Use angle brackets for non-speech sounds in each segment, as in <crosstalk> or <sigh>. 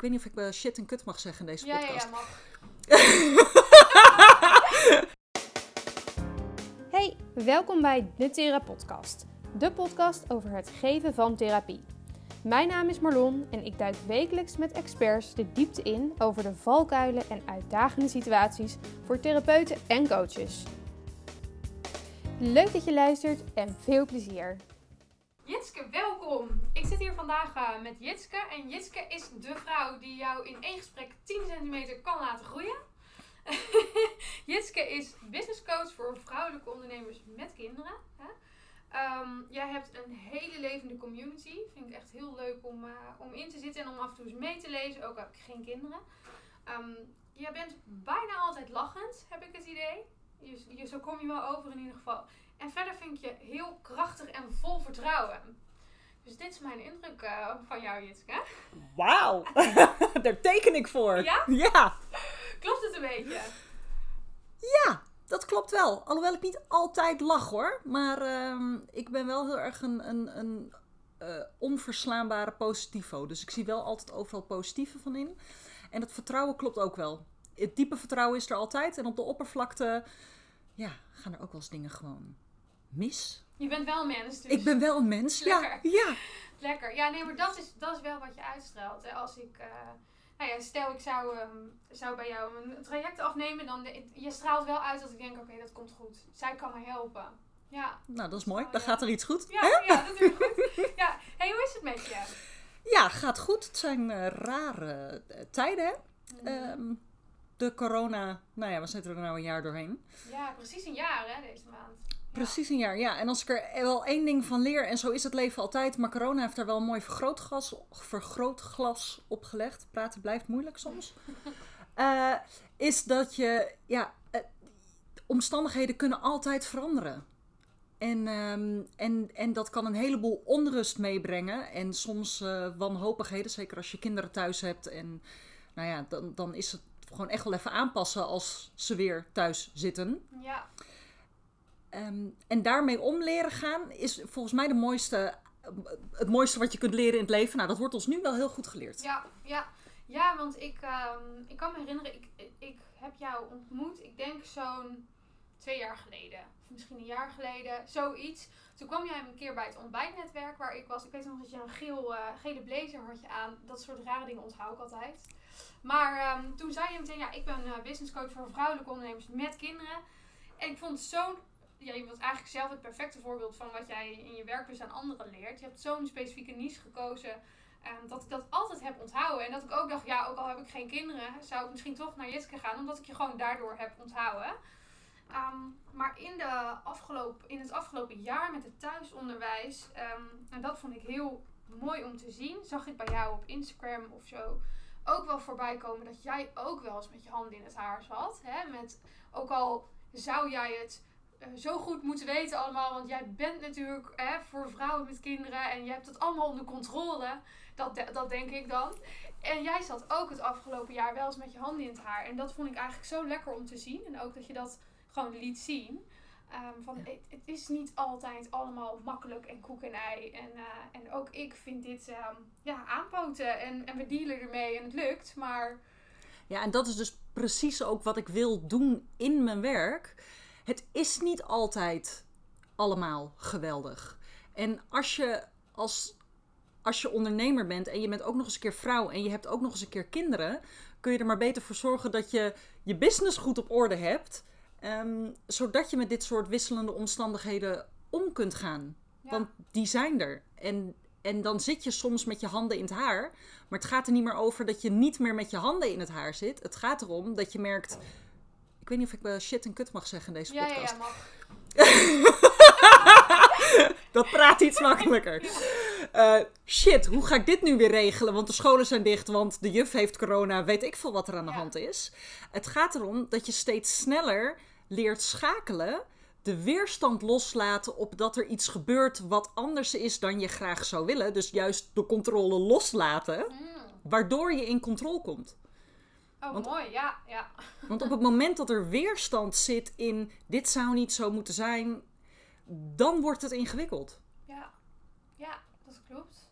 Ik weet niet of ik uh, shit en kut mag zeggen in deze ja, podcast. Ja, ja, mag. <laughs> Hey, welkom bij de Thera Podcast. De podcast over het geven van therapie. Mijn naam is Marlon en ik duik wekelijks met experts de diepte in over de valkuilen en uitdagende situaties voor therapeuten en coaches. Leuk dat je luistert en veel plezier. Jitske, welkom. Ik zit hier vandaag uh, met Jitske. En Jitske is de vrouw die jou in één gesprek 10 centimeter kan laten groeien. <laughs> Jitske is business coach voor vrouwelijke ondernemers met kinderen. Hè? Um, jij hebt een hele levende community. Vind ik echt heel leuk om, uh, om in te zitten en om af en toe mee te lezen. Ook al heb ik geen kinderen. Um, jij bent bijna altijd lachend, heb ik het idee. Zo kom je wel over in ieder geval. En verder vind ik je heel krachtig en vol vertrouwen. Dus dit is mijn indruk uh, van jou, Jitske. Wauw, <laughs> daar teken ik voor. Ja? Ja. Klopt het een beetje? Ja, dat klopt wel. Alhoewel ik niet altijd lach hoor. Maar uh, ik ben wel heel erg een, een, een uh, onverslaanbare positivo. Dus ik zie wel altijd overal positieve van in. En dat vertrouwen klopt ook wel. Het diepe vertrouwen is er altijd. En op de oppervlakte ja, gaan er ook wel eens dingen gewoon mis. Je bent wel een mens, dus. Ik ben wel een mens, Lekker. ja. ja. Lekker. Ja, nee, maar dat is, dat is wel wat je uitstraalt. Hè. Als ik, uh, nou ja, stel ik zou, um, zou bij jou een traject afnemen, dan de, je straalt wel uit dat ik denk, oké, okay, dat komt goed. Zij kan me helpen. Ja. Nou, dat is mooi. Oh, Dan ja. gaat er iets goed. Ja, hè? ja dat je goed. Ja. hey, hoe is het met je? <laughs> Ja, gaat goed. Het zijn uh, rare uh, tijden, hè? Mhm. Um, de corona, nou ja, we zitten er nou een jaar doorheen. Ja, precies een jaar hè, deze maand. Precies een jaar, ja. En als ik er wel één ding van leer, en zo is het leven altijd, maar corona heeft daar wel een mooi vergrootglas, vergrootglas op gelegd. Praten blijft moeilijk soms. uh, <laughs> is dat je, ja, uh, omstandigheden kunnen altijd veranderen. En, um, en, en dat kan een heleboel onrust meebrengen. En soms uh, wanhopigheden, zeker als je kinderen thuis hebt. En nou ja, dan, dan is het gewoon echt wel even aanpassen als ze weer thuis zitten. Ja. Um, en daarmee om leren gaan is volgens mij de mooiste, het mooiste wat je kunt leren in het leven. Nou, dat wordt ons nu wel heel goed geleerd. Ja, ja. ja want ik, um, ik kan me herinneren, ik, ik heb jou ontmoet, ik denk zo'n twee jaar geleden. Of misschien een jaar geleden, zoiets. Toen kwam jij een keer bij het ontbijtnetwerk waar ik was. Ik weet nog dat je een geel, uh, gele blazer had je aan. Dat soort rare dingen onthoud ik altijd. Maar um, toen zei je meteen, ja, ik ben uh, business coach voor vrouwelijke ondernemers met kinderen. En ik vond het zo'n ja, je bent eigenlijk zelf het perfecte voorbeeld van wat jij in je werk dus aan anderen leert. Je hebt zo'n specifieke niche gekozen um, dat ik dat altijd heb onthouden. En dat ik ook dacht, ja, ook al heb ik geen kinderen, zou ik misschien toch naar Jitske gaan, omdat ik je gewoon daardoor heb onthouden. Um, maar in, de afgelopen, in het afgelopen jaar met het thuisonderwijs, um, en dat vond ik heel mooi om te zien, zag ik bij jou op Instagram of zo ook wel voorbij komen dat jij ook wel eens met je handen in het haar zat. Hè? Met, ook al zou jij het zo goed moeten weten allemaal. Want jij bent natuurlijk hè, voor vrouwen met kinderen en je hebt het allemaal onder controle. Dat, de, dat denk ik dan. En jij zat ook het afgelopen jaar wel eens met je handen in het haar. En dat vond ik eigenlijk zo lekker om te zien. En ook dat je dat gewoon liet zien. Um, van, het, het, is niet altijd allemaal makkelijk en koek en ei. En, uh, en ook ik vind dit um, ja, aanpoten. En, en we dealen ermee en het lukt. Maar Ja, en dat is dus precies ook wat ik wil doen in mijn werk. Het is niet altijd allemaal geweldig. En als je als, als je ondernemer bent en je bent ook nog eens een keer vrouw en je hebt ook nog eens een keer kinderen, kun je er maar beter voor zorgen dat je je business goed op orde hebt. Um, zodat je met dit soort wisselende omstandigheden om kunt gaan. ja. Want die zijn er. En, en dan zit je soms met je handen in het haar. Maar het gaat er niet meer over dat je niet meer met je handen in het haar zit. Het gaat erom dat je merkt. Ik weet niet of ik uh, shit en kut mag zeggen in deze ja, podcast. ja, ja, mag. <laughs> dat praat iets makkelijker. Uh, shit, hoe ga ik dit nu weer regelen? Want de scholen zijn dicht, want de juf heeft corona. Weet ik veel wat er aan de Ja. hand is. Het gaat erom dat je steeds sneller leert schakelen. De weerstand loslaten op dat er iets gebeurt wat anders is dan je graag zou willen. Dus juist de controle loslaten, Mm. waardoor je in controle komt. Oh, Want- mooi. Ja, ja. <laughs> Want op het moment dat er weerstand zit in dit zou niet zo moeten zijn, dan wordt het ingewikkeld. Ja, ja, dat klopt.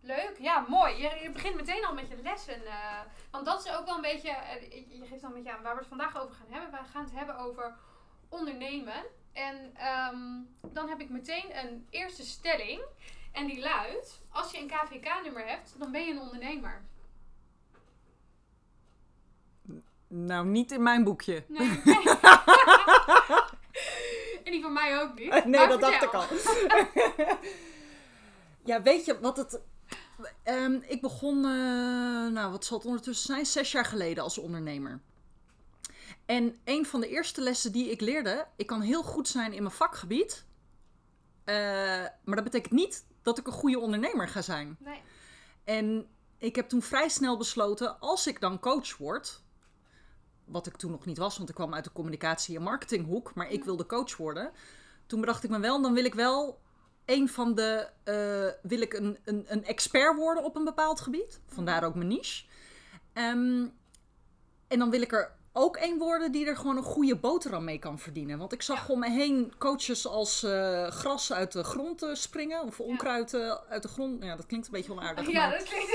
Leuk, ja, mooi. Je, je begint meteen al met je lessen. eh, want dat is ook wel een beetje, eh, je geeft dan een beetje aan waar we het vandaag over gaan hebben. Wij gaan het hebben over ondernemen. En ehm, dan heb ik meteen een eerste stelling. En die luidt, als je een KVK-nummer hebt, dan ben je een ondernemer. Nou, niet in mijn boekje. Nee. <laughs> <laughs> en die van mij ook niet. Nee, Maar dat dacht ik al. <laughs> ja, weet je wat het. Ehm, ik begon, eh, nou wat zal het ondertussen zijn, zes jaar geleden als ondernemer. En een van de eerste lessen die ik leerde, ik kan heel goed zijn in mijn vakgebied. eh, maar dat betekent niet dat ik een goede ondernemer ga zijn. Nee. En ik heb toen vrij snel besloten, als ik dan coach word, wat ik toen nog niet was, want ik kwam uit de communicatie- en marketinghoek, maar ik wilde coach worden. Toen bedacht ik me wel, dan wil ik wel een van de, eh, wil ik een, een, een expert worden op een bepaald gebied. Vandaar ook mijn niche. Ehm, en dan wil ik er ook één worden die er gewoon een goede boterham mee kan verdienen. Want ik zag Ja. om me heen coaches als eh, gras uit de grond eh, springen. Of onkruid uit de grond. Ja, dat klinkt een beetje onaardig. Ja, maar dat klinkt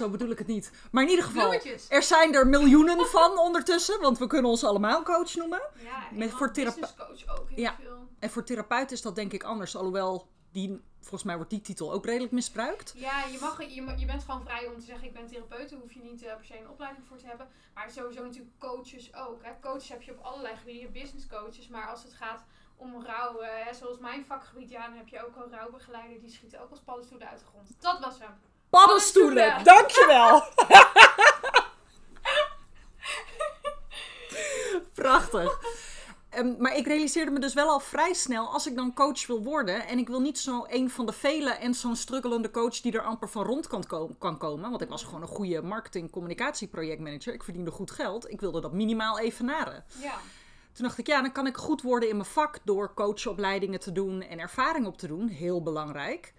Zo bedoel ik het niet. Maar in ieder geval, bloemetjes. er zijn er miljoenen van ondertussen. Want we kunnen ons allemaal coach noemen. Ja, en Met voor businesscoach ook heel Ja. veel. En voor therapeut is dat denk ik anders. Alhoewel, die, volgens mij wordt die titel ook redelijk misbruikt. Ja, je, mag, je, je bent gewoon vrij om te zeggen ik ben therapeut. Daar hoef je niet eh, per se een opleiding voor te hebben. Maar sowieso natuurlijk coaches ook. Hè. Coaches heb je op allerlei gebieden. Business coaches. Maar als het gaat om rouw, hè, zoals mijn vakgebied, ja, dan heb je ook al rouwbegeleider. Die schieten ook als paddenstoelen uit de grond. Dat was hem. Paddenstoelen, dankjewel. <laughs> Prachtig. Ehm, maar ik realiseerde me dus wel al vrij snel, als ik dan coach wil worden, en ik wil niet zo een van de vele en zo'n struggelende coach die er amper van rond kan, ko- kan komen, want ik was gewoon een goede marketing communicatie projectmanager, ik verdiende goed geld, ik wilde dat minimaal evenaren. Ja. Toen dacht ik, ja, dan kan ik goed worden in mijn vak door coachopleidingen te doen en ervaring op te doen, heel belangrijk.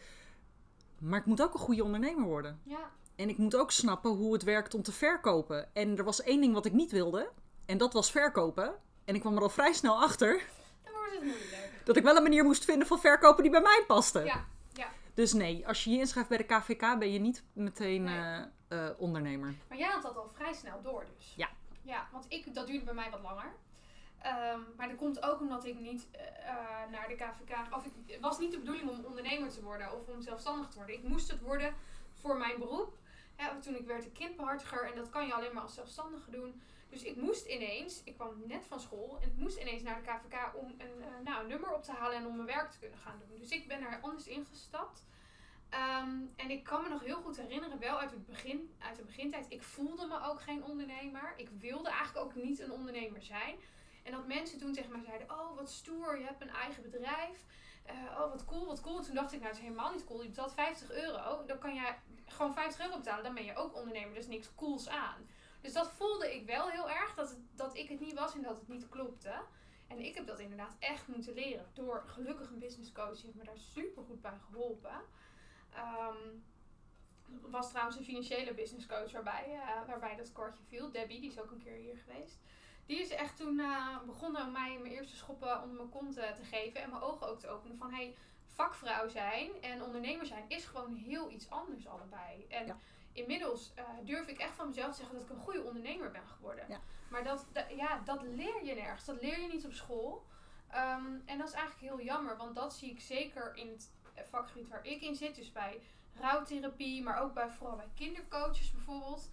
Maar ik moet ook een goede ondernemer worden. Ja. En ik moet ook snappen hoe het werkt om te verkopen. En er was één ding wat ik niet wilde. En dat was verkopen. En ik kwam er al vrij snel achter Dan wordt het moeilijk. dat ik wel een manier moest vinden van verkopen die bij mij paste. Ja. Ja. Dus nee, als je je inschrijft bij de KVK ben je niet meteen Nee. eh, eh, ondernemer. Maar jij had dat al vrij snel door dus. Ja. Ja, want ik, dat duurde bij mij wat langer. Ehm, maar dat komt ook omdat ik niet eh, eh, naar de KVK... Of het was niet de bedoeling om ondernemer te worden of om zelfstandig te worden. Ik moest het worden voor mijn beroep. Toen ik werd een kindbehartiger en dat kan je alleen maar als zelfstandige doen. Dus ik moest ineens, ik kwam net van school en ik moest ineens naar de KVK om een, eh, nou, nummer op te halen en om mijn werk te kunnen gaan doen. Dus ik ben er anders ingestapt. Ehm, en ik kan me nog heel goed herinneren, wel uit, het begin, uit de begintijd, ik voelde me ook geen ondernemer. Ik wilde eigenlijk ook niet een ondernemer zijn. En dat mensen toen tegen mij zeiden, oh wat stoer, je hebt een eigen bedrijf. Eh, oh wat cool, wat cool. En toen dacht ik, nou het is helemaal niet cool. Je betaalt 50 euro, dan kan je gewoon 50 euro betalen. Dan ben je ook ondernemer, dus niks cools aan. Dus dat voelde ik wel heel erg, dat, het, dat ik het niet was en dat het niet klopte. En ik heb dat inderdaad echt moeten leren. Door gelukkig een business coach, die heeft me daar super goed bij geholpen. Ehm, was trouwens een financiële business coach waarbij, eh, waarbij dat kortje viel. Debbie, die is ook een keer hier geweest. Die is echt toen eh, begonnen om mij mijn eerste schoppen onder mijn kont eh, te geven. En mijn ogen ook te openen van hey, vakvrouw zijn en ondernemer zijn is gewoon heel iets anders allebei. En Ja. inmiddels eh, durf ik echt van mezelf te zeggen dat ik een goede ondernemer ben geworden. Ja. Maar dat, da- ja, dat leer je nergens. Dat leer je niet op school. Ehm, en dat is eigenlijk heel jammer, want dat zie ik zeker in het vakgebied waar ik in zit. Dus bij rouwtherapie, maar ook bij, vooral bij kindercoaches bijvoorbeeld.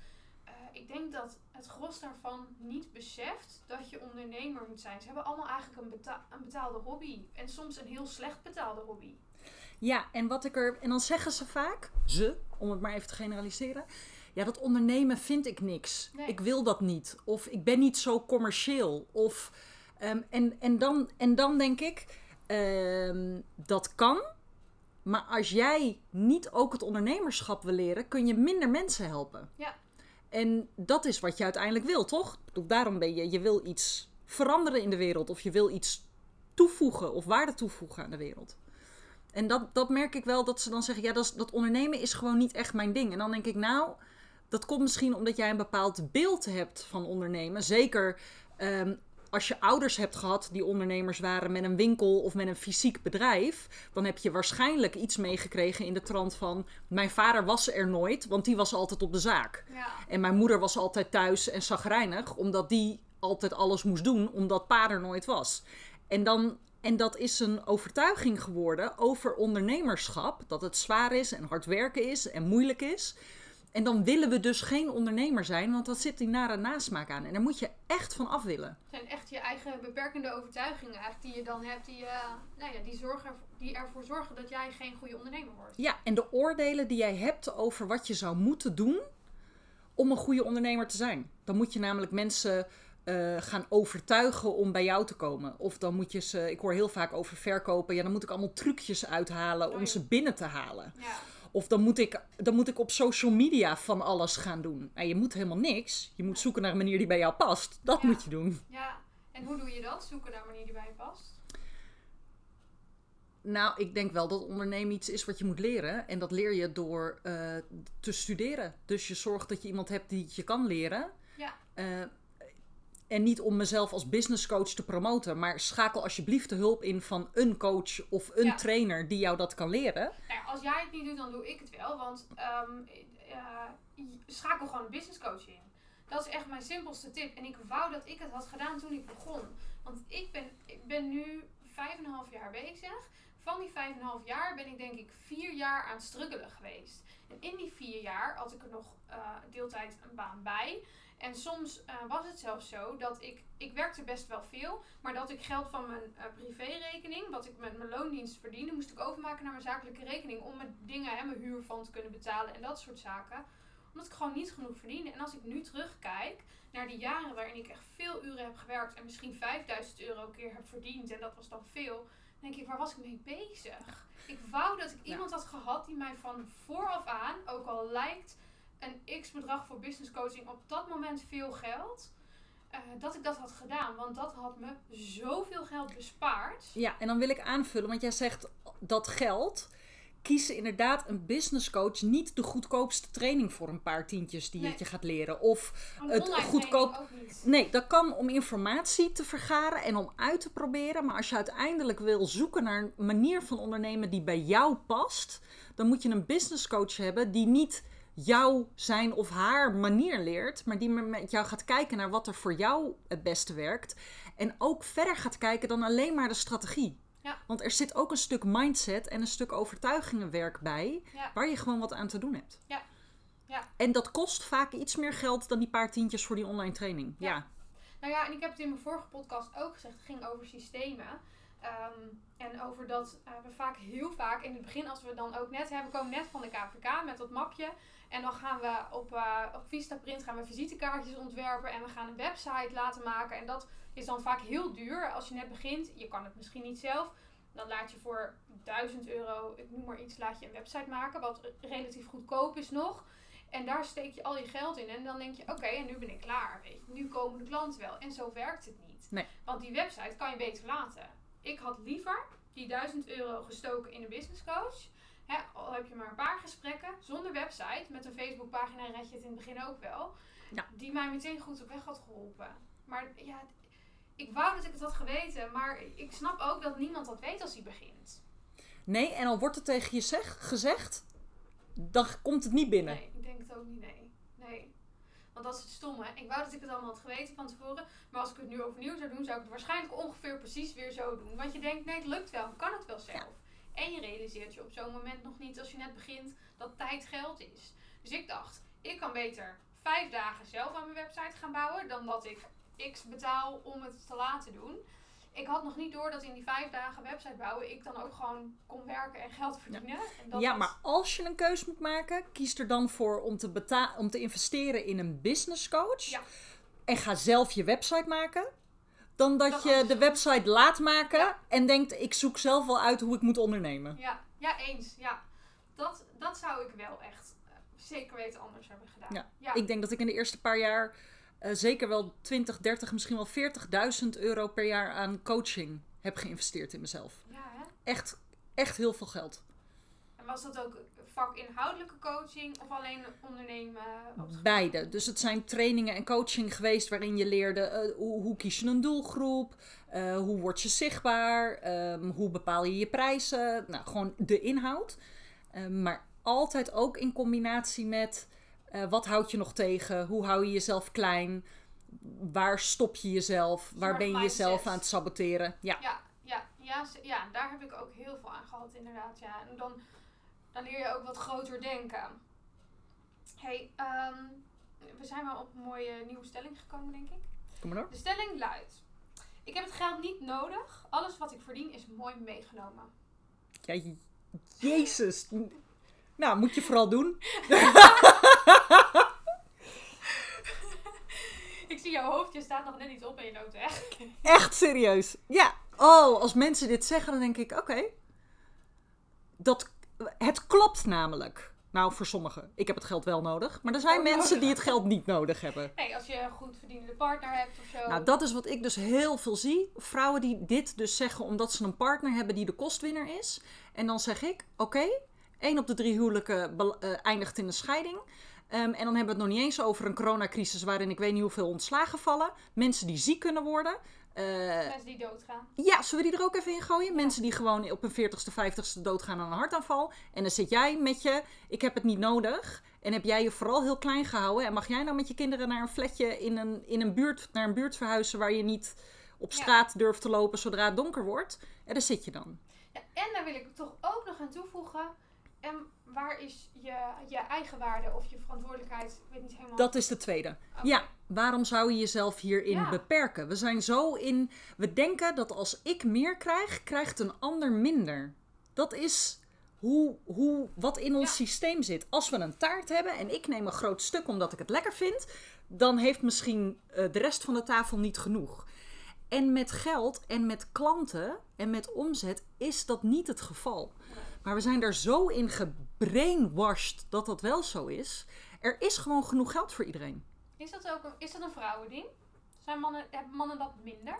Ik denk dat het gros daarvan niet beseft dat je ondernemer moet zijn. Ze hebben allemaal eigenlijk een, beta- een betaalde hobby. En soms een heel slecht betaalde hobby. Ja, en wat ik er. En dan zeggen ze vaak, ze, om het maar even te generaliseren. Ja, dat ondernemen vind ik niks. Nee. Ik wil dat niet. Of ik ben niet zo commercieel. Of, ehm, en, en, dan, en dan denk ik, ehm, dat kan. Maar als jij niet ook het ondernemerschap wil leren, kun je minder mensen helpen. Ja. En dat is wat je uiteindelijk wil, toch? Daarom ben je, je wil iets veranderen in de wereld. Of je wil iets toevoegen of waarde toevoegen aan de wereld. En dat, dat merk ik wel, dat ze dan zeggen, ja, dat, dat ondernemen is gewoon niet echt mijn ding. En dan denk ik, nou, dat komt misschien omdat jij een bepaald beeld hebt van ondernemen. Zeker ehm, als je ouders hebt gehad die ondernemers waren met een winkel of met een fysiek bedrijf, dan heb je waarschijnlijk iets meegekregen in de trant van: Mijn vader was er nooit, want die was altijd op de zaak. Ja. En mijn moeder was altijd thuis en zagrijnig, omdat die altijd alles moest doen, omdat pa er nooit was. En, dan, en dat is een overtuiging geworden over ondernemerschap, dat het zwaar is en hard werken is en moeilijk is. En dan willen we dus geen ondernemer zijn, want dat zit die nare nasmaak aan. En daar moet je echt van af willen. Het zijn echt je eigen beperkende overtuigingen eigenlijk die je dan hebt, die, eh, nou ja, die, zorgen, die ervoor zorgen dat jij geen goede ondernemer wordt. Ja, en de oordelen die jij hebt over wat je zou moeten doen om een goede ondernemer te zijn. Dan moet je namelijk mensen eh, gaan overtuigen om bij jou te komen. Of dan moet je ze, ik hoor heel vaak over verkopen, ja, dan moet ik allemaal trucjes uithalen om ja. ze binnen te halen. Ja. Of dan moet, ik, dan moet ik op social media van alles gaan doen. En je moet helemaal niks. Je moet zoeken naar een manier die bij jou past. Dat Ja. moet je doen. ja. En hoe doe je dat? Zoeken naar een manier die bij je past. Nou, ik denk wel dat ondernemen iets is wat je moet leren. En dat leer je door eh, te studeren. Dus je zorgt dat je iemand hebt die het je kan leren. Ja. Eh, en niet om mezelf als business coach te promoten. Maar schakel alsjeblieft de hulp in van een coach of een Ja. trainer die jou dat kan leren. Nou ja, als jij het niet doet, dan doe ik het wel. Want ehm, eh, schakel gewoon een business coach in. Dat is echt mijn simpelste tip. En ik wou dat ik het had gedaan toen ik begon. Want ik ben, ik ben nu vijf en een half jaar bezig. Van die vijf en een half jaar ben ik denk ik vier jaar aan het struggelen geweest. En in die vier jaar had ik er nog eh, deeltijd een baan bij. En soms eh, was het zelfs zo dat ik, ik werkte best wel veel, maar dat ik geld van mijn eh, privérekening, wat ik met mijn loondienst verdiende, moest ik overmaken naar mijn zakelijke rekening om mijn dingen, hè, mijn huur van te kunnen betalen en dat soort zaken. Omdat ik gewoon niet genoeg verdiende. En als ik nu terugkijk naar die jaren waarin ik echt veel uren heb gewerkt en misschien 5000 euro een keer heb verdiend, en dat was dan veel, dan denk ik, waar was ik mee bezig? Ik wou dat ik Ja. iemand had gehad die mij van vooraf aan, ook al lijkt een x bedrag voor business coaching op dat moment veel geld. eh, dat ik dat had gedaan. Want dat had me zoveel geld bespaard. Ja, en dan wil ik aanvullen, want jij zegt dat geld. Kies inderdaad een business coach niet de goedkoopste training voor een paar tientjes die Nee. het je gaat leren. Of Het goedkoop-. Nee, dat kan om informatie te vergaren en om uit te proberen. Maar als je uiteindelijk wil zoeken naar een manier van ondernemen die bij jou past, dan moet je een business coach hebben die niet jou zijn of haar manier leert, maar die met jou gaat kijken naar wat er voor jou het beste werkt. En ook verder gaat kijken dan alleen maar de strategie. Ja. Want er zit ook een stuk mindset en een stuk overtuigingenwerk bij, Ja. waar je gewoon wat aan te doen hebt. Ja. Ja. En dat kost vaak iets meer geld dan die paar tientjes voor die online training. Ja. ja. Nou ja, en ik heb het in mijn vorige podcast ook gezegd. Het ging over systemen. Ehm, en over dat eh, we vaak heel vaak in het begin, als we dan ook net hebben, we komen net van de KVK met dat mapje. En dan gaan we op, eh op Vistaprint gaan we visitekaartjes ontwerpen en we gaan een website laten maken. En dat is dan vaak heel duur als je net begint. Je kan het misschien niet zelf. Dan laat je voor 1000 euro, ik noem maar iets, laat je een website maken. Wat relatief goedkoop is nog. En daar steek je al je geld in. En dan denk je, oké, en nu ben ik klaar. Weet je. Nu komen de klanten wel. En zo werkt het niet. Nee. Want die website kan je beter laten. Ik had liever die 1000 euro gestoken in een business coach. Al heb je maar een paar gesprekken zonder website. Met een Facebookpagina red je het in het begin ook wel. Ja. Die mij meteen goed op weg had geholpen. Maar ja, ik wou dat ik het had geweten. Maar ik snap ook dat niemand dat weet als hij begint. Nee, en al wordt het tegen je zeg, gezegd, dan komt het niet binnen. Nee, ik denk het ook niet. Nee. Want dat is het stomme. Ik wou dat ik het allemaal had geweten van tevoren. Maar als ik het nu overnieuw zou doen, zou ik het waarschijnlijk ongeveer precies weer zo doen. Want je denkt, nee, het lukt wel. Kan het wel zelf. En je realiseert je op zo'n moment nog niet, als je net begint, dat tijd geld is. Dus ik dacht, ik kan beter vijf dagen zelf aan mijn website gaan bouwen, dan dat ik x betaal om het te laten doen. Ik had nog niet door dat in die vijf dagen website bouwen ik dan ook gewoon kon werken en geld verdienen. En dat ja, was- maar als je een keus moet maken, kies er dan voor om te, beta- om te investeren in een business coach. Ja. En ga zelf je website maken. Dan dat Dat je de website laat maken Ja. en denkt, ik zoek zelf wel uit hoe ik moet ondernemen. Ja, ja eens. Ja. Dat, dat zou ik wel echt eh, zeker weten anders hebben gedaan. Ja. ja. Ik denk dat ik in de eerste paar jaar eh, zeker wel 20, 30, misschien wel 40.000 euro per jaar aan coaching heb geïnvesteerd in mezelf. Ja, hè? Echt, echt heel veel geld. En was dat ook vakinhoudelijke coaching of alleen ondernemen? Beide. Dus het zijn trainingen en coaching geweest waarin je leerde eh, hoe, hoe kies je een doelgroep, eh, hoe word je zichtbaar, ehm, hoe bepaal je je prijzen. Nou, gewoon de inhoud. Ehm, maar altijd ook in combinatie met eh, wat houd je nog tegen, hoe hou je jezelf klein, waar stop je jezelf, waar ben je jezelf aan het saboteren. Ja. Ja, ja, ja, ja, daar heb ik ook heel veel aan gehad inderdaad. Ja. En dan, dan leer je ook wat groter denken. hey, ehm, we zijn wel op een mooie nieuwe stelling gekomen, denk ik. Kom maar door. De stelling luidt: Ik heb het geld niet nodig. Alles wat ik verdien is mooi meegenomen. Ja, je- jezus. Nou, moet je vooral doen. <laughs> <laughs> Ik zie jouw hoofdje staat nog net niet op in je noten, echt. Echt serieus. Ja. Oh, als mensen dit zeggen, dan denk ik, oké. Dat, het klopt namelijk. Nou, voor sommigen. Ik heb het geld wel nodig. Maar er zijn Oh, mensen nodig. die het geld niet nodig hebben. Nee, als je een goed verdienende partner hebt of zo. Nou, dat is wat ik dus heel veel zie. Vrouwen die dit dus zeggen omdat ze een partner hebben die de kostwinner is. En dan zeg ik, oké, één op de drie huwelijken eh, eindigt in een scheiding. Ehm, en dan hebben we het nog niet eens over een coronacrisis waarin ik weet niet hoeveel ontslagen vallen. Mensen die ziek kunnen worden. Eh, Mensen die doodgaan. Ja, zullen we die er ook even in gooien? Mensen die gewoon op hun 40ste, 50ste doodgaan aan een hartaanval. En dan zit jij met je, ik heb het niet nodig. En heb jij je vooral heel klein gehouden. En mag jij nou met je kinderen naar een flatje in een, in een buurt, naar een buurt verhuizen waar je niet op Ja. straat durft te lopen zodra het donker wordt? En daar zit je dan. Ja, en daar wil ik toch ook nog aan toevoegen. En waar is je, je eigen waarde of je verantwoordelijkheid? Ik weet niet helemaal. Dat is de tweede. Ja, waarom zou je jezelf hierin Ja. beperken? We zijn zo in. We denken dat als ik meer krijg, krijgt een ander minder. Dat is hoe, hoe, wat in ons Ja. systeem zit. Als we een taart hebben en ik neem een groot stuk omdat ik het lekker vind, dan heeft misschien eh, de rest van de tafel niet genoeg. En met geld en met klanten en met omzet is dat niet het geval. Maar we zijn er zo in gebrainwashed dat dat wel zo is. Er is gewoon genoeg geld voor iedereen. Is dat ook een, is dat een vrouwending? Zijn mannen, hebben mannen dat minder?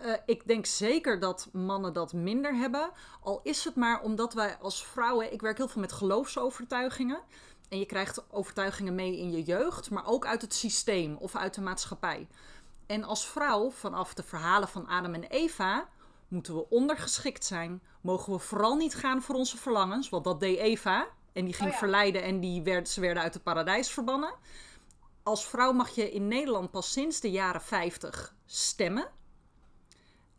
Eh, ik denk zeker dat mannen dat minder hebben. Al is het maar omdat wij als vrouwen. Ik werk heel veel met geloofsovertuigingen. En je krijgt overtuigingen mee in je jeugd, maar ook uit het systeem of uit de maatschappij. En als vrouw, vanaf de verhalen van Adam en Eva, moeten we ondergeschikt zijn. Mogen we vooral niet gaan voor onze verlangens, want dat deed Eva. En die ging Oh ja. verleiden en die werd, ze werden uit het paradijs verbannen. Als vrouw mag je in Nederland pas sinds de jaren 50 stemmen.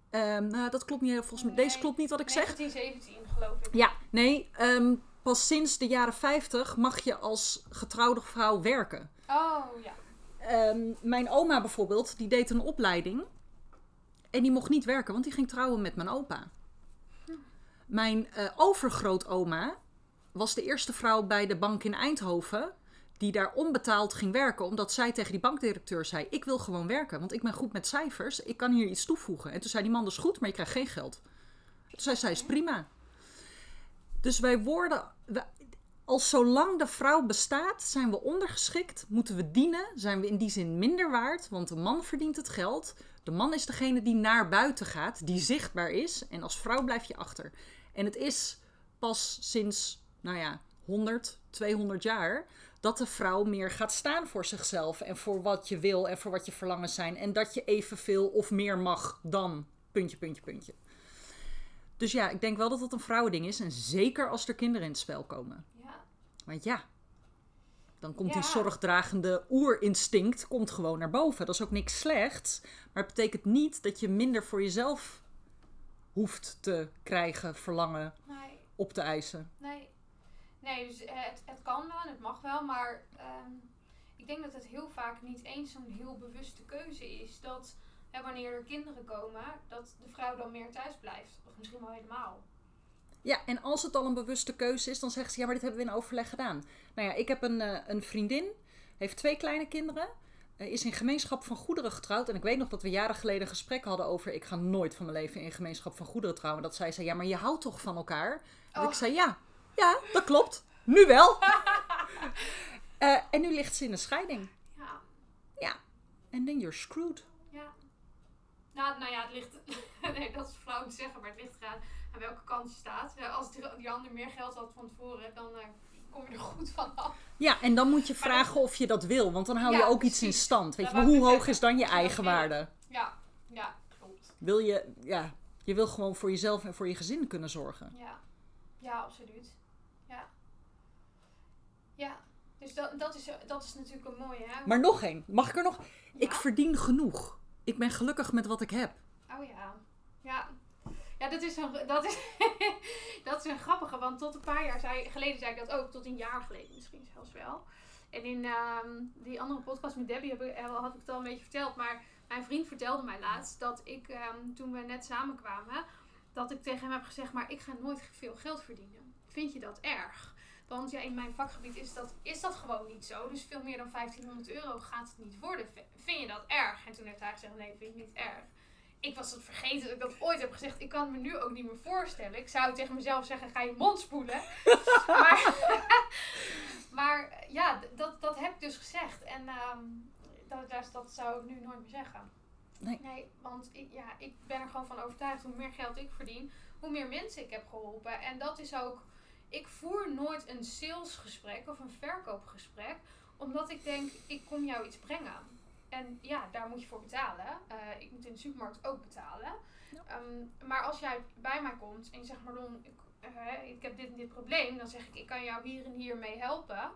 Ehm, nou, dat klopt niet. heel- Volgens mij, Nee. deze klopt niet wat ik zeg. 1917 geloof ik. Ja, nee. ehm, pas sinds de jaren 50 mag je als getrouwde vrouw werken. Oh ja. Ehm, mijn oma bijvoorbeeld, die deed een opleiding. En die mocht niet werken, want die ging trouwen met mijn opa. Mijn eh, overgrootoma was de eerste vrouw bij de bank in Eindhoven... die daar onbetaald ging werken, omdat zij tegen die bankdirecteur zei... ik wil gewoon werken, want ik ben goed met cijfers, ik kan hier iets toevoegen. En toen zei die man, dat is goed, maar je krijgt geen geld. Toen zei zij, is prima. Dus wij worden... als zolang de vrouw bestaat, zijn we ondergeschikt, moeten we dienen, zijn we in die zin minder waard, want de man verdient het geld. De man is degene die naar buiten gaat, die zichtbaar is, en als vrouw blijf je achter. En het is pas sinds, nou ja, 100, 200 jaar dat de vrouw meer gaat staan voor zichzelf en voor wat je wil en voor wat je verlangens zijn. En dat je evenveel of meer mag dan, puntje, puntje, puntje. Dus ja, ik denk wel dat dat een vrouwending is. En zeker als er kinderen in het spel komen. Ja. Want ja, dan komt die zorgdragende oerinstinct komt gewoon naar boven. Dat is ook niks slechts. Maar het betekent niet dat je minder voor jezelf hoeft te krijgen, verlangen, Nee. op te eisen. Nee. Nee, dus eh, het, het kan wel en het mag wel, maar ehm, ik denk dat het heel vaak niet eens zo'n heel bewuste keuze is. Dat hè, wanneer er kinderen komen, dat de vrouw dan meer thuis blijft. Of misschien wel helemaal. Ja, en als het al een bewuste keuze is, dan zegt ze: Ja, maar dit hebben we in overleg gedaan. Nou ja, ik heb een, eh, een vriendin, heeft twee kleine kinderen, eh, is in gemeenschap van goederen getrouwd. En ik weet nog dat we jaren geleden een gesprek hadden over: Ik ga nooit van mijn leven in gemeenschap van goederen trouwen. Dat zij zei: Ja, maar je houdt toch van elkaar? En Oh. ik zei: Ja, ja, dat klopt. Nu wel. <laughs> Eh, en nu ligt ze in een scheiding. Ja, Ja, en then you're screwed. Nou, nou ja, het ligt. <laughs> nee, dat is flauw te zeggen, maar het ligt eraan aan welke kant je staat. Ja, als die, die ander meer geld had van tevoren, dan eh, kom je er goed van af. Ja, en dan moet je vragen of je dat wil, want dan hou je ook iets in stand. Weet Dat je, maar hoe hoog zeggen. is dan je Ja, eigenwaarde? Ja, ja, klopt. Wil je, ja, je wil gewoon voor jezelf en voor je gezin kunnen zorgen. Ja, ja absoluut. Ja. Ja, dus dat, dat, is, dat is natuurlijk een mooie, hè? Maar nog één, mag ik er nog? Ik verdien genoeg. Ik ben gelukkig met wat ik heb. Oh ja. Ja. Ja, dat is, een, dat, is, <laughs> dat is een grappige, want tot een paar jaar zei, geleden zei ik dat ook, tot een jaar geleden misschien zelfs wel. En in ehm, die andere podcast met Debbie heb ik, eh, had ik het al een beetje verteld, maar mijn vriend vertelde mij laatst dat ik, ehm, toen we net samenkwamen, dat ik tegen hem heb gezegd, maar ik ga nooit veel geld verdienen. Vind je dat erg? Want ja, in mijn vakgebied is dat, is dat gewoon niet zo. Dus veel meer dan 1500 euro gaat het niet worden. Vind je dat erg? En toen heeft hij gezegd, nee, vind ik niet erg. Ik was het vergeten dat ik dat ooit heb gezegd. Ik kan het me nu ook niet meer voorstellen. Ik zou tegen mezelf zeggen, ga je mond spoelen. <laughs> maar <laughs> maar ja, dat, dat heb ik dus gezegd. En ehm, dat, dat, zou ik nu nooit meer zeggen. Nee. want ik, ja, ik ben er gewoon van overtuigd. Hoe meer geld ik verdien, hoe meer mensen ik heb geholpen. En dat is ook... Ik voer nooit een salesgesprek of een verkoopgesprek. Omdat ik denk, ik kom jou iets brengen. En ja, daar moet je voor betalen. Eh, ik moet in de supermarkt ook betalen. Ehm, maar als jij bij mij komt en je zegt, Marlon, ik, eh, ik heb dit en dit probleem. Dan zeg ik, ik kan jou hier en hier mee helpen.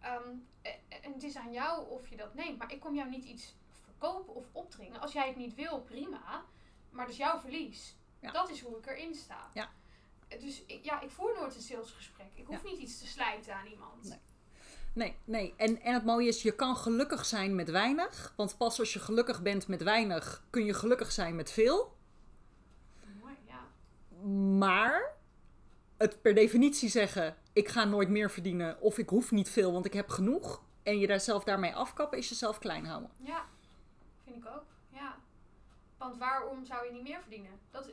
Ehm, eh, en het is aan jou of je dat neemt. Maar ik kom jou niet iets verkopen of opdringen. Als jij het niet wil, prima. Maar dat is jouw verlies. Ja. Dat is hoe ik erin sta. Ja. Dus ik, ja, ik voer nooit een salesgesprek. Ik hoef niet iets te slijten aan iemand. Nee. Nee, nee. En, en het mooie is, je kan gelukkig zijn met weinig. Want pas als je gelukkig bent met weinig, kun je gelukkig zijn met veel. Mooi, ja. Maar het per definitie zeggen, ik ga nooit meer verdienen of ik hoef niet veel, want ik heb genoeg. En je daar zelf daarmee afkappen, is jezelf klein houden. Ja, vind ik ook. Ja. Want waarom zou je niet meer verdienen? Dat.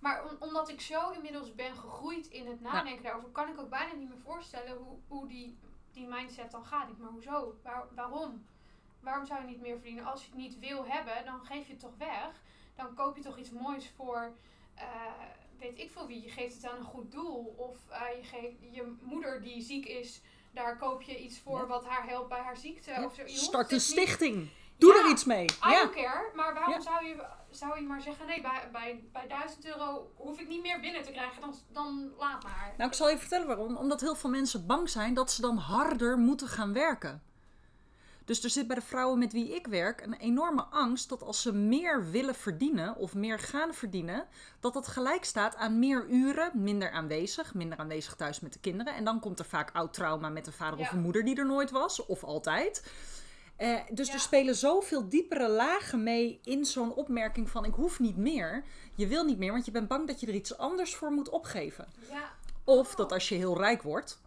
Maar om- omdat ik zo inmiddels ben gegroeid in het nadenken daarover, kan ik ook bijna niet meer voorstellen hoe, hoe die, die mindset dan gaat. Ik, maar hoezo? Waar, waarom? Waarom zou je niet meer verdienen? Als je het niet wil hebben, dan geef je het toch weg. Dan koop je toch iets moois voor, eh, weet ik veel wie. Je geeft het aan een goed doel. Of eh, je geeft je moeder die ziek is, daar koop je iets voor Ja. wat haar helpt bij haar ziekte. Ja. Of zo. Je Start een niet- stichting. Doe Ja. er iets mee. I don't care, maar waarom zou, je, zou je maar zeggen, nee, bij, bij, bij 1000 euro hoef ik niet meer binnen te krijgen, dan, dan laat maar. Nou, ik zal je vertellen waarom. Omdat heel veel mensen bang zijn dat ze dan harder moeten gaan werken. Dus er zit bij de vrouwen met wie ik werk een enorme angst dat als ze meer willen verdienen of meer gaan verdienen, dat dat gelijk staat aan meer uren, minder aanwezig, minder aanwezig thuis met de kinderen. En dan komt er vaak oud trauma met een vader of een moeder die er nooit was, of altijd. Eh, dus Ja. er spelen zoveel diepere lagen mee in zo'n opmerking van ik hoef niet meer. Je wil niet meer, want je bent bang dat je er iets anders voor moet opgeven. Ja, Of dat als je heel rijk wordt,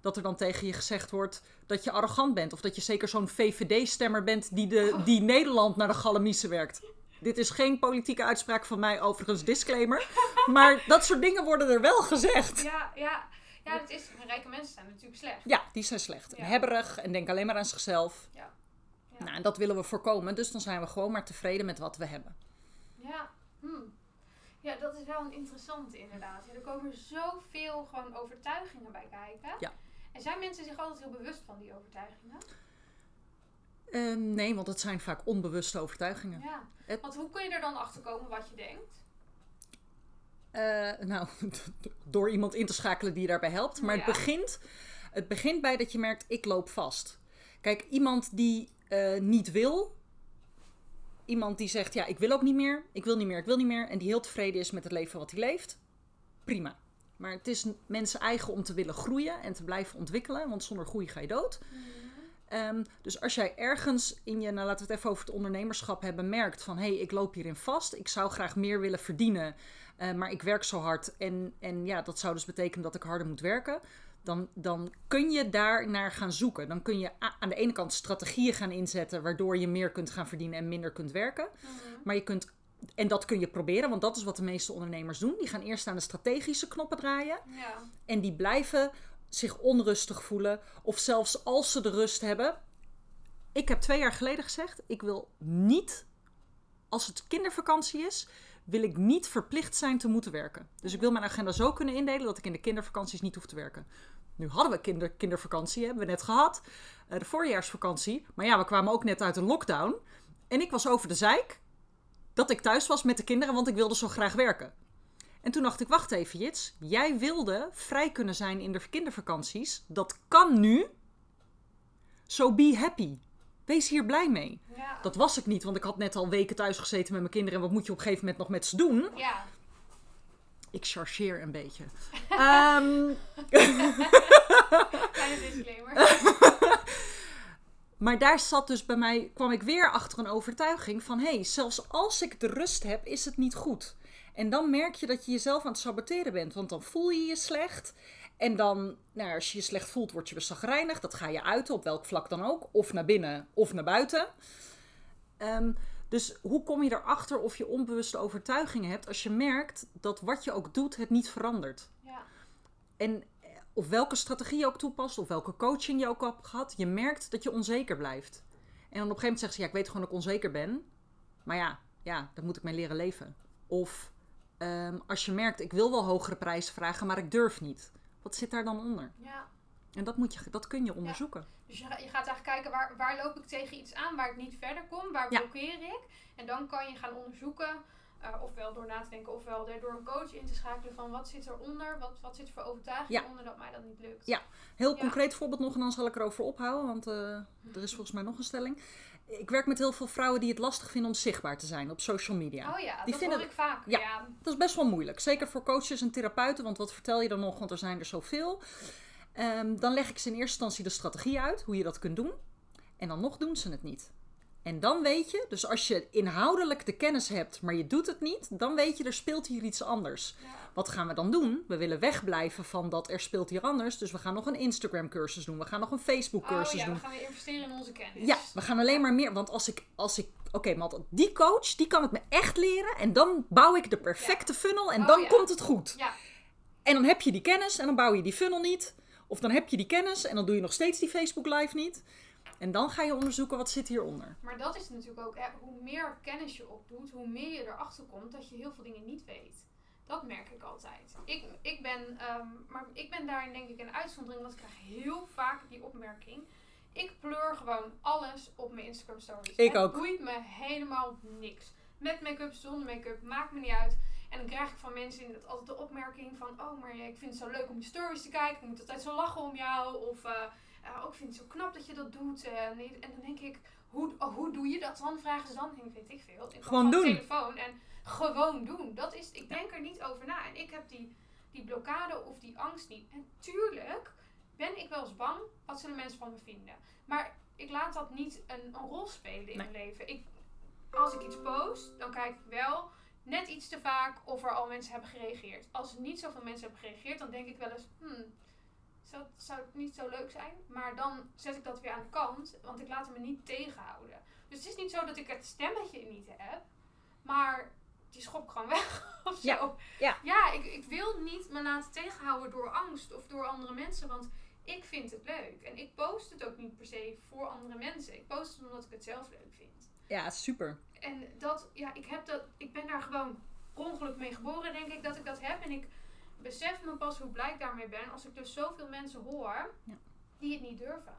dat er dan tegen je gezegd wordt dat je arrogant bent. Of dat je zeker zo'n VVD-stemmer bent die, de, die Nederland naar de galamiezen werkt. Dit is geen politieke uitspraak van mij, overigens disclaimer. Maar dat soort dingen worden er wel gezegd. ja, ja. Ja, het is, rijke mensen zijn natuurlijk slecht. Ja, die zijn slecht. Ja. hebberig en denken alleen maar aan zichzelf. Ja. Ja. Nou, en dat willen we voorkomen. Dus dan zijn we gewoon maar tevreden met wat we hebben. Ja, hm. ja, dat is wel een interessante inderdaad. Er komen zoveel gewoon overtuigingen bij kijken. Ja. En zijn mensen zich altijd heel bewust van die overtuigingen? Ehm, nee, want het zijn vaak onbewuste overtuigingen. Ja. Want hoe kun je er dan achter komen wat je denkt? Eh, nou, <laughs> door iemand in te schakelen die je daarbij helpt. Maar Ja. het, begint, het begint bij dat je merkt, ik loop vast. Kijk, iemand die eh, niet wil. Iemand die zegt, ja, ik wil ook niet meer. Ik wil niet meer, ik wil niet meer. En die heel tevreden is met het leven wat hij leeft. Prima. Maar het is mensen eigen om te willen groeien en te blijven ontwikkelen. Want zonder groei ga je dood. Ehm, dus als jij ergens in je, nou laten we het even over het ondernemerschap hebben, merkt van hé, hey, ik loop hierin vast, ik zou graag meer willen verdienen, eh, maar ik werk zo hard en, en ja, dat zou dus betekenen dat ik harder moet werken. Dan, dan kun je daar naar gaan zoeken. Dan kun je aan de ene kant strategieën gaan inzetten waardoor je meer kunt gaan verdienen en minder kunt werken. Maar je kunt, en dat kun je proberen, want dat is wat de meeste ondernemers doen. Die gaan eerst aan de strategische knoppen draaien. Ja. En die blijven zich onrustig voelen. Of zelfs als ze de rust hebben. Ik heb twee jaar geleden gezegd: ik wil niet als het kindervakantie is, wil ik niet verplicht zijn te moeten werken. Dus ik wil mijn agenda zo kunnen indelen dat ik in de kindervakanties niet hoef te werken. Nu hadden we kinder, kindervakantie, hebben we net gehad. eh, de voorjaarsvakantie. Maar ja, we kwamen ook net uit een lockdown. En ik was over de zeik dat ik thuis was met de kinderen, want ik wilde zo graag werken. En toen dacht ik, wacht even Jits. Jij wilde vrij kunnen zijn in de kindervakanties. Dat kan nu. So be happy. Wees hier blij mee. Ja. Dat was ik niet, want ik had net al weken thuis gezeten met mijn kinderen. En wat moet je op een gegeven moment nog met ze doen? Ja. Ik chargeer een beetje. <laughs> Ehm, <laughs> Kleine disclaimer. <laughs> maar daar zat dus bij mij, kwam ik weer achter een overtuiging van... hé, hey, zelfs als ik de rust heb, is het niet goed. En dan merk je dat je jezelf aan het saboteren bent. Want dan voel je je slecht. En dan, nou, als je je slecht voelt, word je weer zagrijnig. Dat ga je uiten, op welk vlak dan ook. Of naar binnen, of naar buiten. Ehm, dus hoe kom je erachter of je onbewuste overtuigingen hebt... als je merkt dat wat je ook doet, het niet verandert? Ja. En eh, of welke strategie je ook toepast, of welke coaching je ook hebt gehad, je merkt dat je onzeker blijft. En dan op een gegeven moment zegt ze, ja, ik weet gewoon dat ik onzeker ben. Maar ja, ja, daar moet ik mee leren leven. Of ehm, als je merkt, ik wil wel hogere prijzen vragen, maar ik durf niet. Wat zit daar dan onder? ja. En dat, moet je, dat kun je onderzoeken. Dus je, ga- je gaat eigenlijk kijken waar, waar loop ik tegen iets aan waar ik niet verder kom, waar Ja. blokkeer ik. En dan kan je gaan onderzoeken, eh, ofwel door na te denken, ofwel door een coach in te schakelen van wat zit eronder, wat, wat zit er voor overtuiging Ja. onder dat mij dat niet lukt. Ja. Heel concreet voorbeeld nog, en dan zal ik erover ophouden, want eh, er is volgens mij nog een stelling. Ik werk met heel veel vrouwen die het lastig vinden om zichtbaar te zijn op social media. Oh ja, Die dat vinden hoor ik vaak. Ja. Ja. Dat is best wel moeilijk. Zeker voor coaches en therapeuten. Want wat vertel je dan nog? Want er zijn er zoveel. Ehm, dan leg ik ze in eerste instantie de strategie uit. Hoe je dat kunt doen. En dan nog doen ze het niet. En dan weet je, dus als je inhoudelijk de kennis hebt, maar je doet het niet, dan weet je, er speelt hier iets anders. Ja. Wat gaan we dan doen? We willen wegblijven van dat er speelt hier anders. Dus we gaan nog een Instagram cursus doen. We gaan nog een Facebook Oh cursus ja, doen. we gaan weer investeren in onze kennis. Ja, we gaan alleen maar meer. Want als ik, als ik oké, want die coach, die kan het me echt leren. En dan bouw ik de perfecte funnel en Oh, dan ja. komt het goed. Ja, En dan heb je die kennis en dan bouw je die funnel niet. Of dan heb je die kennis en dan doe je nog steeds die Facebook live niet. En dan ga je onderzoeken wat zit hieronder. maar dat is natuurlijk ook, hè, hoe meer kennis je opdoet, hoe meer je erachter komt dat je heel veel dingen niet weet. Dat merk ik altijd. Ik, ik, ben, ehm, maar ik ben daarin denk ik een uitzondering, want ik krijg heel vaak die opmerking. Ik pleur gewoon alles op mijn Instagram stories. Ik het ook. boeit me helemaal niks. Met make-up, zonder make-up, maakt me niet uit. En dan krijg ik van mensen altijd de opmerking van... Oh, maar ik vind het zo leuk om je stories te kijken. Ik moet altijd zo lachen om jou. Of eh, oh, ik vind het zo knap dat je dat doet. eh, nee, en dan denk ik, hoe, oh, hoe doe je dat dan? Vragen ze dan. En ik weet ik veel. Ik Gewoon de doen. telefoon en gewoon doen. Dat is, ik denk er niet over na. En ik heb die, die blokkade of die angst niet. En tuurlijk ben ik wel eens bang. Wat zullen mensen van me vinden? Maar ik laat dat niet een, een rol spelen in Nee. mijn leven. Ik, als ik iets post, dan kijk ik wel net iets te vaak of er al mensen hebben gereageerd. Als niet zoveel mensen hebben gereageerd, dan denk ik wel eens, hmm, zou, zou het niet zo leuk zijn? Maar dan zet ik dat weer aan de kant, want ik laat me niet tegenhouden. Dus het is niet zo dat ik het stemmetje niet heb, maar die schop gewoon weg <laughs> of zo. Ja, ja. ja ik, ik wil niet me laten tegenhouden door angst of door andere mensen, want ik vind het leuk. En ik post het ook niet per se voor andere mensen. Ik post het omdat ik het zelf leuk vind. Ja, super. En dat, ja, ik heb dat, ik ben daar gewoon ongeluk mee geboren, denk ik, dat ik dat heb. En ik besef me pas hoe blij ik daarmee ben als ik dus zoveel mensen hoor Ja. die het niet durven.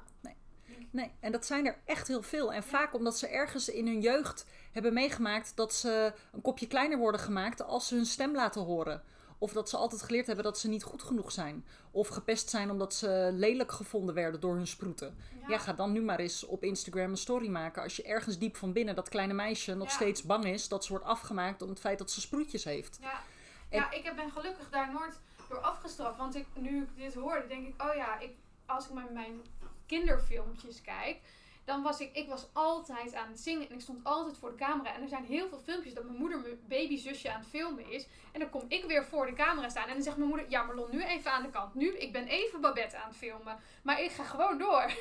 Nee, en dat zijn er echt heel veel. En vaak omdat ze ergens in hun jeugd hebben meegemaakt dat ze een kopje kleiner worden gemaakt als ze hun stem laten horen. Of dat ze altijd geleerd hebben dat ze niet goed genoeg zijn. Of gepest zijn omdat ze lelijk gevonden werden door hun sproeten. Ja, ga dan nu maar eens op Instagram een story maken. Als je ergens diep van binnen dat kleine meisje nog Ja. steeds bang is dat ze wordt afgemaakt om het feit dat ze sproetjes heeft. Ja, ja ik heb- ben gelukkig daar nooit door afgestraft. Want ik, nu ik dit hoorde, denk ik, oh ja, ik, als ik met mijn kinderfilmpjes kijk, dan was ik, ik was altijd aan het zingen en ik stond altijd voor de camera. En er zijn heel veel filmpjes dat mijn moeder mijn babyzusje aan het filmen is. En dan kom ik weer voor de camera staan en dan zegt mijn moeder, ja Marlon, nu even aan de kant. Nu, ik ben even Babette aan het filmen. Maar ik ga gewoon door. <laughs>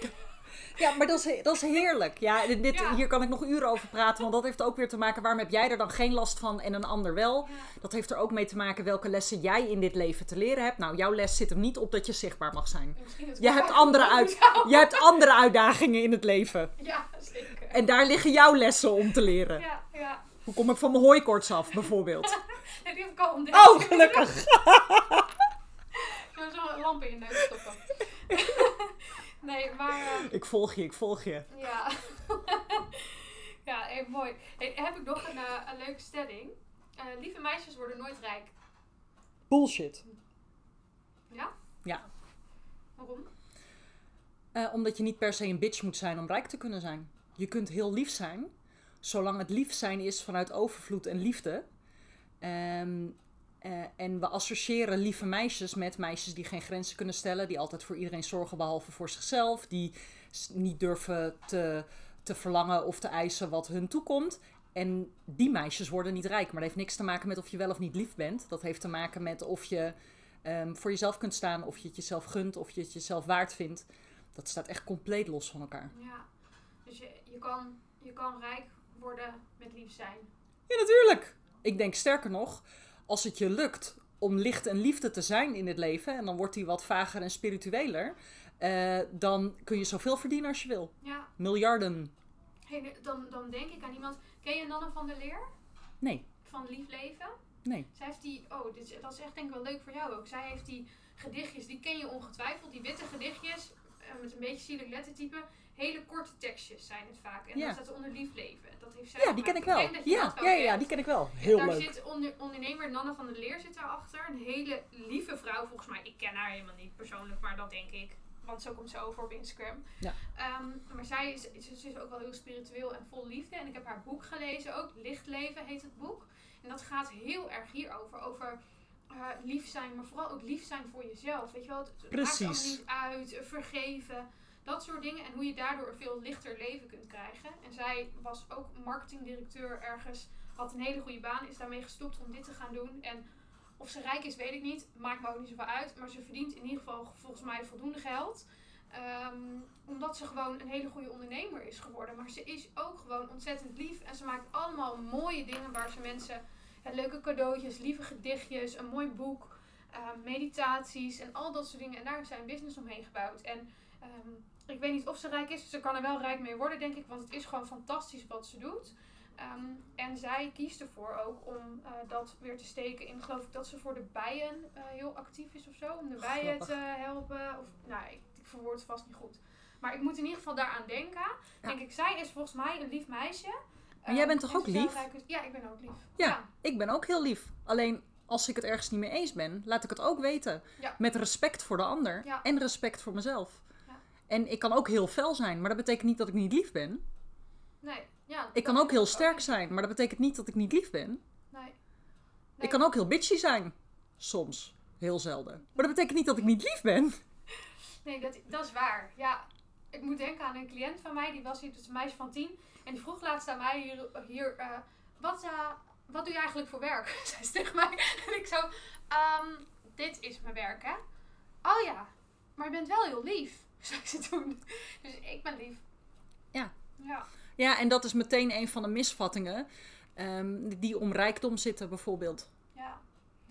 Ja, maar dat is, dat is heerlijk. Ja, dit, Ja. Hier kan ik nog uren over praten, want dat heeft ook weer te maken... waarom heb jij er dan geen last van en een ander wel? Dat heeft er ook mee te maken welke lessen jij in dit leven te leren hebt. Nou, jouw les zit hem niet op dat je zichtbaar mag zijn. Je hebt andere, uit, je <laughs> hebt andere uitdagingen in het leven. Ja, zeker. En daar liggen jouw lessen om te leren. Ja, ja. Hoe kom ik van mijn hooikoorts af, bijvoorbeeld? Nee, <laughs> die heb ik al ontdekt. Oh, gelukkig. <laughs> Ik wil zo'n lamp in neus stoppen. Nee, maar... eh, Ik volg je, ik volg je. Ja. <laughs> ja, hey, mooi. Hey, heb ik nog een, eh, een leuke stelling. Eh, lieve meisjes worden nooit rijk. Bullshit. Ja? Ja. Waarom? Eh, omdat je niet per se een bitch moet zijn om rijk te kunnen zijn. Je kunt heel lief zijn, zolang het lief zijn is vanuit overvloed en liefde. Ehm, eh, en we associëren lieve meisjes met meisjes die geen grenzen kunnen stellen, die altijd voor iedereen zorgen behalve voor zichzelf, die niet durven te, te verlangen of te eisen wat hun toekomt. En die meisjes worden niet rijk. Maar dat heeft niks te maken met of je wel of niet lief bent. Dat heeft te maken met of je ehm, voor jezelf kunt staan, of je het jezelf gunt, of je het jezelf waard vindt. Dat staat echt compleet los van elkaar. Ja. Dus je, je, kan, je kan rijk worden met lief zijn. Ja, natuurlijk. Ik denk sterker nog, als het je lukt om licht en liefde te zijn in het leven, en dan wordt die wat vager en spiritueler, eh, dan kun je zoveel verdienen als je wil. Ja. Miljarden. Hey, dan, dan denk ik aan iemand. Ken je Nanne van der Leer? Nee, Van Lief Leven? nee. Zij heeft die, oh, dit dat is echt denk ik wel leuk voor jou ook. Zij heeft die gedichtjes, die ken je ongetwijfeld. Die witte gedichtjes, eh, met een beetje zielig lettertype. Hele korte tekstjes zijn het vaak. En Ja. dat staat onder lief leven. Dat heeft zij Ja, die ken ik wel. dat Ja, dat wel ja, ja, die ken ik wel. Heel Daar leuk. zit onder, ondernemer Nanne van der Leer zit daarachter. Een hele lieve vrouw volgens mij. Ik ken haar helemaal niet persoonlijk, maar dat denk ik. Want zo komt ze over op Instagram. Ja. Ehm, maar zij is, ze ze is ook wel heel spiritueel en vol liefde. En ik heb haar boek gelezen ook. Lichtleven heet het boek. En dat gaat heel erg hierover. Over eh, lief zijn, maar vooral ook lief zijn voor jezelf. Weet je wel, het, het maakt Precies. niet uit. Vergeven. Dat soort dingen. En hoe je daardoor een veel lichter leven kunt krijgen. En zij was ook marketingdirecteur ergens. Had een hele goede baan. Is daarmee gestopt om dit te gaan doen. En of ze rijk is, weet ik niet. Maakt me ook niet zoveel uit. Maar ze verdient in ieder geval volgens mij voldoende geld. Ehm, omdat ze gewoon een hele goede ondernemer is geworden. Maar ze is ook gewoon ontzettend lief. En ze maakt allemaal mooie dingen waar ze mensen... ja, leuke cadeautjes, lieve gedichtjes, een mooi boek, eh, meditaties en al dat soort dingen. En daar is zij een business omheen gebouwd. En ehm, ik weet niet of ze rijk is. Ze kan er wel rijk mee worden, denk ik. Want het is gewoon fantastisch wat ze doet. Ehm, en zij kiest ervoor ook om eh, dat weer te steken in, geloof ik, dat ze voor de bijen eh, heel actief is of zo. Om de bijen Grappig. te helpen. Of, nou, ik, ik verwoord het vast niet goed. Maar ik moet in ieder geval daaraan denken. Ja. Denk ik, zij is volgens mij een lief meisje. Maar jij bent Ehm, toch ook lief? is- Ja, ik ben ook lief. Ja, ik ben ook heel lief. Alleen als ik het ergens niet mee eens ben, laat ik het ook weten. Ja. Met respect voor de ander en respect voor mezelf. En ik kan ook heel fel zijn, maar dat betekent niet dat ik niet lief ben. Nee, ja. Ik kan ook heel sterk zijn, maar dat betekent niet dat ik niet lief ben. Nee. Nee. Ik kan ook heel bitchy zijn. Soms. Heel zelden. Maar dat betekent niet dat ik niet lief ben. Nee, dat, dat is waar. Ja, ik moet denken aan een cliënt van mij, die was hier, dus een meisje van tien. En die vroeg laatst aan mij hier, hier eh, wat, eh, wat doe je eigenlijk voor werk? <laughs> Zei ze tegen mij. En ik zo, "Ehm, dit is mijn werk, hè? Oh ja, maar je bent wel heel lief, <laughs> zei ze toen. Dus ik ben lief. Ja. Ja. Ja, en dat is meteen een van de misvattingen ehm, die om rijkdom zitten, bijvoorbeeld. Ja.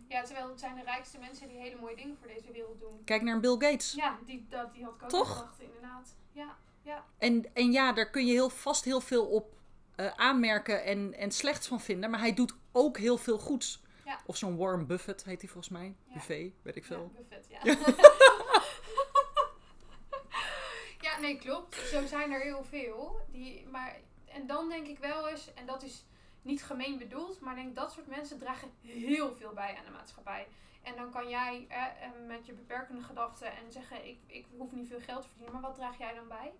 Ja, terwijl het zijn de rijkste mensen die hele mooie dingen voor deze wereld doen. Kijk naar Bill Gates. Ja, die, dat, die had ik ook Toch? gedacht, inderdaad. Ja, ja. En, en ja, daar kun je heel, vast heel veel op eh, aanmerken en, en slechts van vinden. Maar hij doet ook heel veel goeds. Ja. Of zo'n Warren Buffett heet hij volgens mij. Ja. Buffet, weet ik veel. Ja, Buffett, ja. <laughs> <laughs> ja, nee, klopt. Zo zijn er heel veel. Die, maar, en dan denk ik wel eens, en dat is niet gemeen bedoeld, maar denk dat soort mensen dragen heel veel bij aan de maatschappij. En dan kan jij met je beperkende gedachten en zeggen, ik, ik hoef niet veel geld te verdienen, maar wat draag jij dan bij?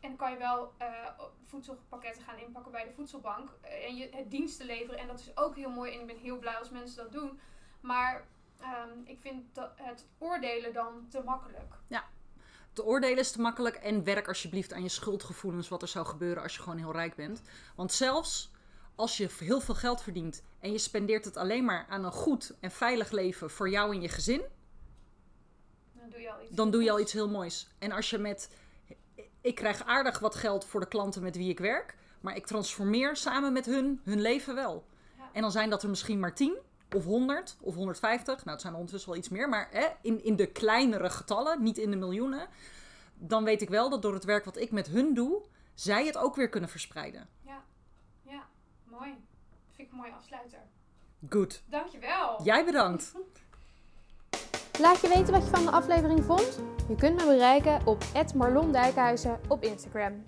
En kan je wel eh, voedselpakketten gaan inpakken bij de voedselbank eh, en je het diensten leveren. En dat is ook heel mooi en ik ben heel blij als mensen dat doen. Maar ehm, ik vind het oordelen dan te makkelijk. Te oordelen is te makkelijk. En werk alsjeblieft aan je schuldgevoelens. Wat er zou gebeuren als je gewoon heel rijk bent. Want zelfs als je heel veel geld verdient. En je spendeert het alleen maar aan een goed en veilig leven voor jou en je gezin. Dan doe je al iets. dan doe je al iets heel moois. En als je met. Ik krijg aardig wat geld voor de klanten met wie ik werk. Maar ik transformeer samen met hun hun leven wel. Ja. En dan zijn dat er misschien maar 10 of 100 of 150. Nou, het zijn er ondertussen wel iets meer. Maar hè, in, in de kleinere getallen, niet in de miljoenen. Dan weet ik wel dat door het werk wat ik met hun doe. zij het ook weer kunnen verspreiden. Ja, ja, Mooi. Vind ik een mooie afsluiter. Goed. Dankjewel. Jij bedankt. <laughs> Laat je weten wat je van de aflevering vond. Je kunt me bereiken op @marlondijkhuizen op Instagram.